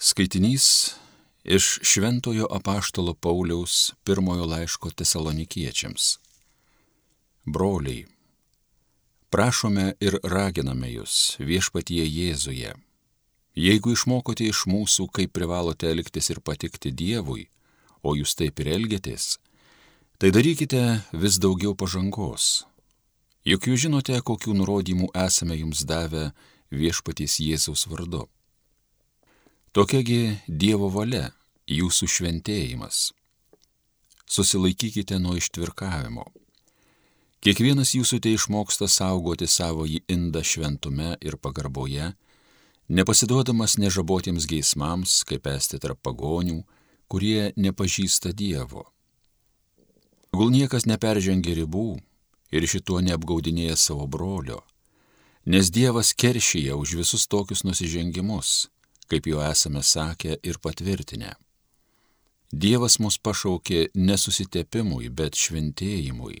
Skaitinys iš Šventojo apaštalo Pauliaus pirmojo laiško tesalonikiečiams. Broliai, prašome ir raginame jūs viešpatie Jėzuje. Jeigu išmokote iš mūsų, kaip privalote elgtis ir patikti Dievui, o jūs taip ir elgėtės, tai darykite vis daugiau pažangos. Juk jūs žinote, kokių nurodymų esame jums davę viešpaties Jėzaus vardu. Tokiagi Dievo valia - jūsų šventėjimas. Susilaikykite nuo ištvirkavimo. Kiekvienas jūsų tai išmoksta saugoti savo į indą šventume ir pagarboje, nepasiduodamas nežabotiems geismams, kaip esti tarp pagonių, kurie nepažįsta Dievo. Gal niekas neperžengia ribų ir šituo neapgaudinėja savo brolio, nes Dievas keršyje už visus tokius nusižengimus, kaip jau esame sakę ir patvirtinę. Dievas mus pašaukė nesusitepimui, bet šventėjimui.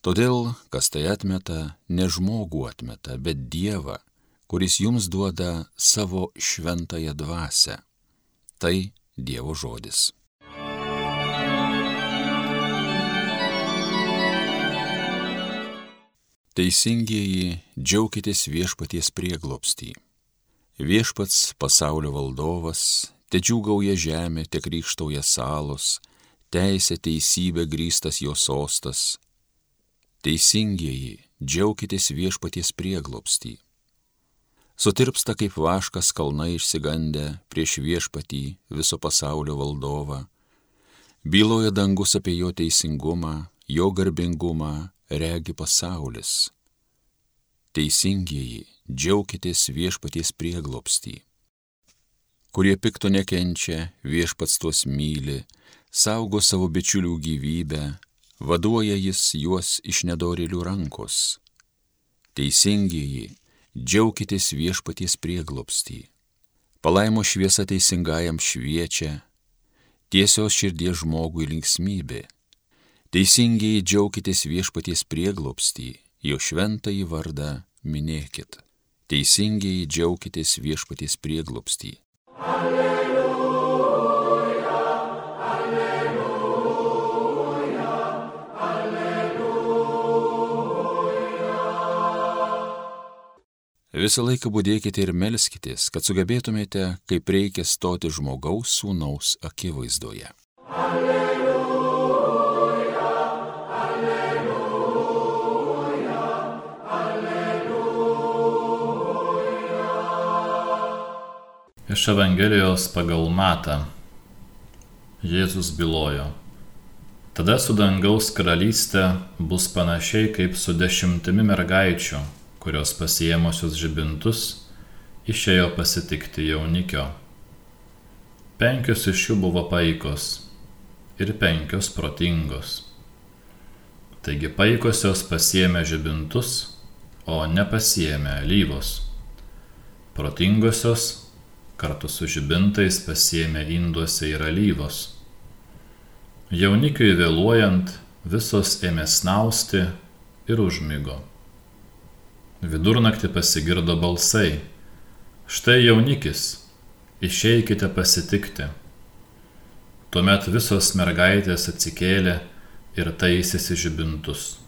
Todėl, kas tai atmeta, ne žmogų atmeta, bet Dievą, kuris jums duoda savo šventąją dvasę. Tai Dievo žodis. Teisingieji, džiaukitės viešpaties prieglopstį. Viešpats pasaulio valdovas, te džiūgauja žemė, te krikštauja salos, teisė teisybė grįstas jo sostas. Teisingieji, džiaukitės viešpaties prieglopstį. Sutirpsta kaip vaškas kalnai išsigandę prieš viešpatį viso pasaulio valdovą. Byloja dangus apie jo teisingumą, jo garbingumą, regi pasaulis. Teisingieji, džiaukitės viešpaties prieglopstį. Kurie pikto nekenčia, viešpats tuos myli, saugo savo bičiulių gyvybę, vaduoja jis juos iš nedorilių rankos. Teisingieji, džiaukitės viešpaties prieglopstį. Palaimo šviesa teisingajam šviečia, tiesios širdies žmogui linksmybė Teisingiai džiaukitės viešpaties prieglopstį, jo šventąjį vardą minėkit. Teisingiai džiaukitės viešpaties prieglopstį. Alleluja, alleluja, alleluja. Visą laiką būdėkite ir melskitės, kad sugebėtumėte, kaip reikia stoti žmogaus sūnaus akivaizdoje. Alleluja. Iš Evangelijos pagal Matą. Jėzus bylojo. Tada su dangaus karalystė bus panašiai kaip su dešimtimi mergaičių, kurios pasiemosios žibintus išėjo pasitikti jaunikio. Penkios iš jų buvo paikos ir penkios protingos. Taigi paikosios pasiemė žibintus, o nepasiemė lyvos. Protingosios kartu su žibintais pasiemė induose ir alyvos. Jaunikiui vėluojant visos ėmė snausti ir užmygo. Vidurnaktį pasigirdo balsai. Štai jaunikis, išeikite pasitikti. Tuomet visos mergaitės atsikėlė ir taisėsi žibintus.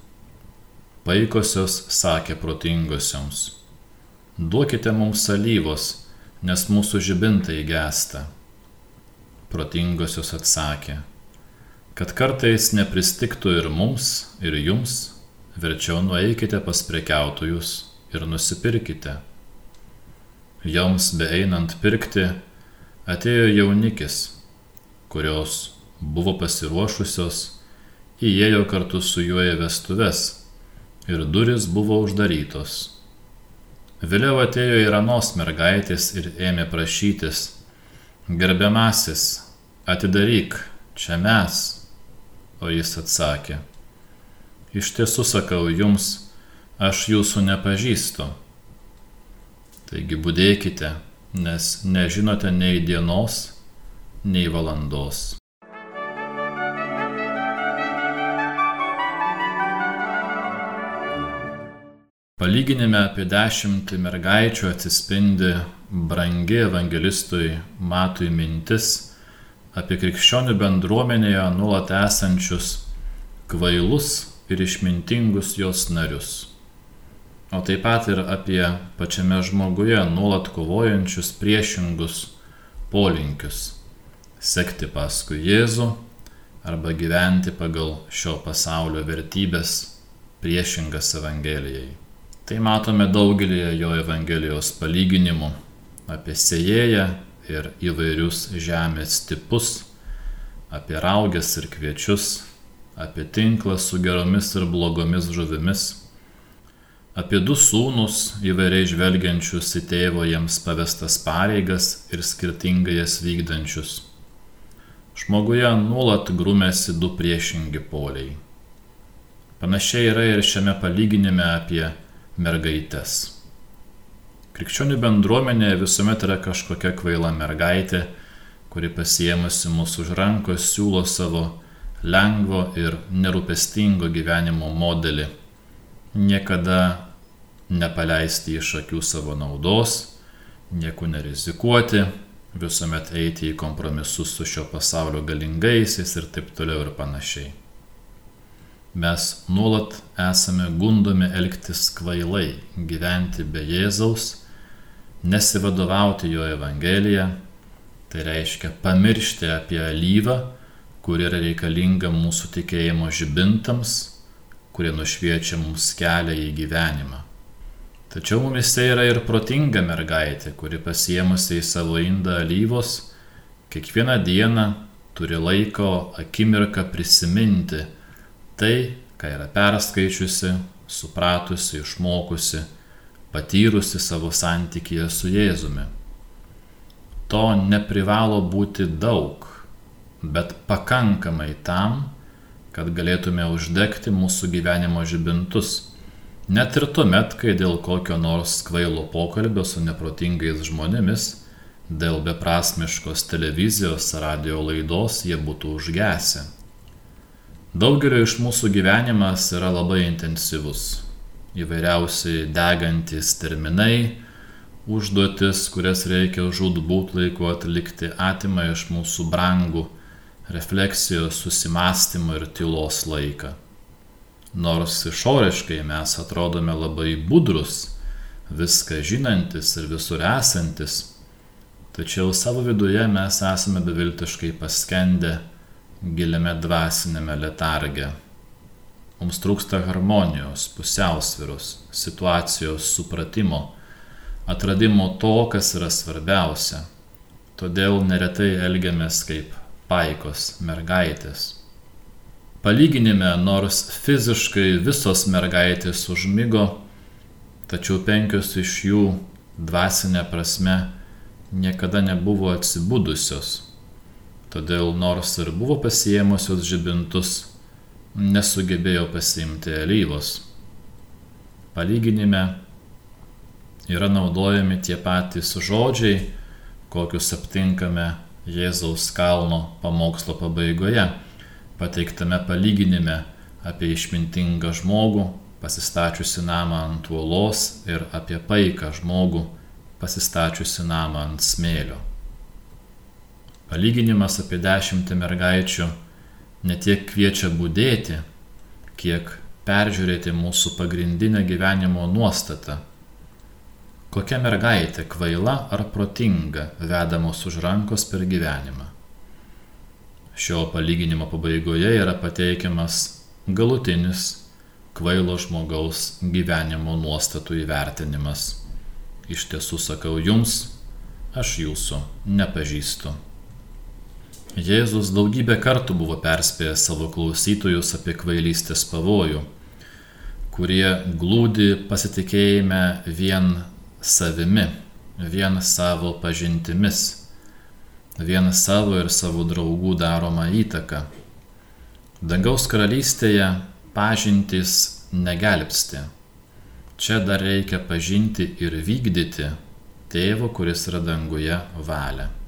Paikosios sakė protingosioms. Duokite mums salyvos nes mūsų žibintai gesta. Protingosios atsakė, kad kartais nepristiktų ir mums, ir jums, verčiau nueikite pas prekiautojus ir nusipirkite. Joms beeinant pirkti, atėjo jaunikis, kurios buvo pasiruošusios, įėjo kartu su juo į vestuves ir duris buvo uždarytos. Vėliau atėjo ir anos mergaitės ir ėmė prašytis, gerbiamasis, atidaryk, čia mes. O jis atsakė, iš tiesų sakau jums, aš jūsų nepažįstu. Taigi būdėkite, nes nežinote nei dienos, nei valandos. Palyginime apie dešimtį mergaičių atsispindi brangi evangelistui Matui mintis apie krikščionių bendruomenėje nuolat esančius kvailus ir išmintingus jos narius. O taip pat ir apie pačiame žmoguje nuolat kovojančius priešingus polinkius - sekti paskui Jėzų arba gyventi pagal šio pasaulio vertybės priešingas Evangelijai. Tai matome daugelį jo Evangelijos palyginimų apie sėjėją ir įvairius žemės tipus, apie raugės ir kviečius, apie tinklą su geromis ir blogomis žuvimis, apie du sūnus įvairiai žvelgiančius į tėvo jiems pavestas pareigas ir skirtingai jas vykdančius. Žmoguje nuolat grumėsi du priešingi poliai. Panašiai yra ir šiame palyginime apie mergaitės. Krikščionių bendruomenėje visuomet yra kažkokia kvaila mergaitė, kuri pasiemusi mūsų už rankos siūlo savo lengvo ir nerūpestingo gyvenimo modelį. Niekada nepaleisti iš akių savo naudos, nieko nerizikuoti, visuomet eiti į kompromisus su šio pasaulio galingaisiais ir taip toliau ir panašiai mes nuolat esame gundomi elgtis kvailai, gyventi be Jėzaus, nesivadovauti jo Evangeliją, tai reiškia pamiršti apie alyvą, kuri yra reikalinga mūsų tikėjimo žibintams, kurie nušviečia mums kelią į gyvenimą. Tačiau mumise yra ir protinga mergaitė, kuri pasiemusi į savo indą alyvos, kiekvieną dieną turi laiko akimirką prisiminti, tai, ką yra perskaičiusi, supratusi, išmokusi, patyrusi savo santykėje su Jėzumi. To neprivalo būti daug, bet pakankamai tam, kad galėtume uždegti mūsų gyvenimo žibintus. Net ir tuomet, kai dėl kokio nors kvailo pokalbio su neprotingais žmonėmis, dėl beprasmiškos televizijos radio laidos jie būtų užgesę. Daugelio iš mūsų gyvenimas yra labai intensyvus. Įvairiausi degantis terminai, užduotis, kurias reikia žudbūt laiku atlikti, atima iš mūsų brangų refleksijos, susimastymo ir tylos laiką. Nors išoriškai mes atrodome labai budrus, viską žinantis ir visur esantis, tačiau savo viduje mes esame beviltiškai paskendę giliame dvasinėme letarge. Mums trūksta harmonijos, pusiausviros, situacijos supratimo, atradimo to, kas yra svarbiausia. Todėl neretai elgiamės kaip paikos mergaitės. Palyginime, nors fiziškai visos mergaitės užmygo, tačiau penkios iš jų dvasinė prasme niekada nebuvo atsibudusios Todėl nors ir buvo pasiemusios žibintus, nesugebėjo pasiimti alyvos. Palyginime yra naudojami tie patys žodžiai, kokius aptinkame Jėzaus kalno pamokslo pabaigoje, pateiktame palyginime apie išmintingą žmogų, pasistačiusi namą ant uolos ir apie paiką žmogų, pasistačiusi namą ant smėlio. Palyginimas apie dešimtį mergaičių ne tiek kviečia būdėti, kiek peržiūrėti mūsų pagrindinę gyvenimo nuostatą. Kokia mergaitė kvaila ar protinga vedamos už rankos per gyvenimą. Šio palyginimo pabaigoje yra pateikiamas galutinis kvailo žmogaus gyvenimo nuostatų įvertinimas. Iš tiesų sakau jums, aš jūsų nepažįstu. Jėzus daugybę kartų buvo perspėjęs savo klausytojus apie kvailystės pavojų, kurie glūdi pasitikėjime vien savimi, vien savo pažintimis, vien savo ir savo draugų daroma įtaka. Dangaus karalystėje pažintys negelbsti. Čia dar reikia pažinti ir vykdyti tėvo, kuris yra danguje valią.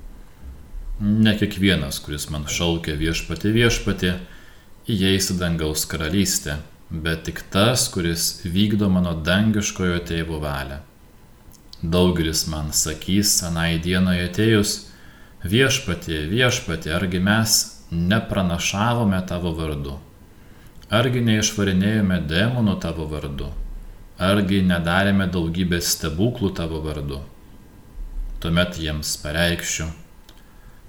Ne kiekvienas, kuris man šaukia viešpati viešpati, įeis į dangaus karalystę, bet tik tas, kuris vykdo mano dangiškojo tėvo valią. Daugelis man sakys, anai dienai atėjus, viešpatie, viešpatie, argi mes nepranašavome tavo vardu? Argi neišvarinėjome demonų tavo vardu? Argi nedarėme daugybės stebuklų tavo vardu? Tuomet jiems pareikščiau,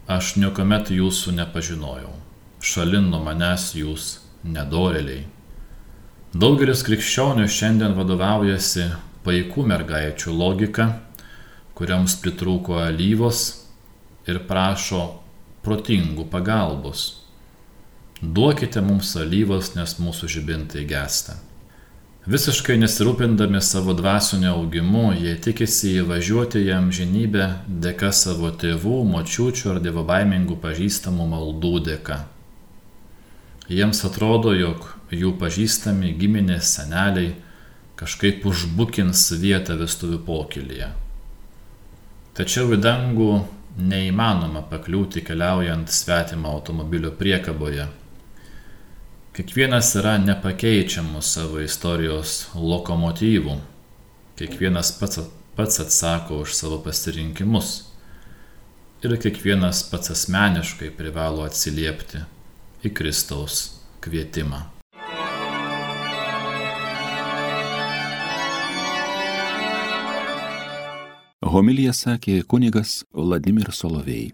aš niekuomet jūsų nepažinojau, šalin nuo manęs jūs nedoreliai. Daugelis krikščionių šiandien vadovaujasi paikų mergaičių logika, kuriams pritrūko alyvos ir prašo protingų pagalbos. Duokite mums alyvos, nes mūsų žibintai gesta. Visiškai nesirūpindami savo dvasinio augimu, jie tikisi įvažiuoti į amžinybę dėka savo tėvų, močiučių ar dievobaimingų pažįstamų maldų dėka. Jiems atrodo, jog jų pažįstami giminės seneliai kažkaip užbukins vietą vestuvių pokylyje. Tačiau į dangų neįmanoma pakliūti keliaujant svetimą automobilio priekaboje Kiekvienas yra nepakeičiamų savo istorijos lokomotyvų. Kiekvienas pats, pats atsako už savo pasirinkimus. Ir kiekvienas pats asmeniškai privalo atsiliepti į Kristaus kvietimą. Homilija sakė kunigas Vladimir Solovėjai.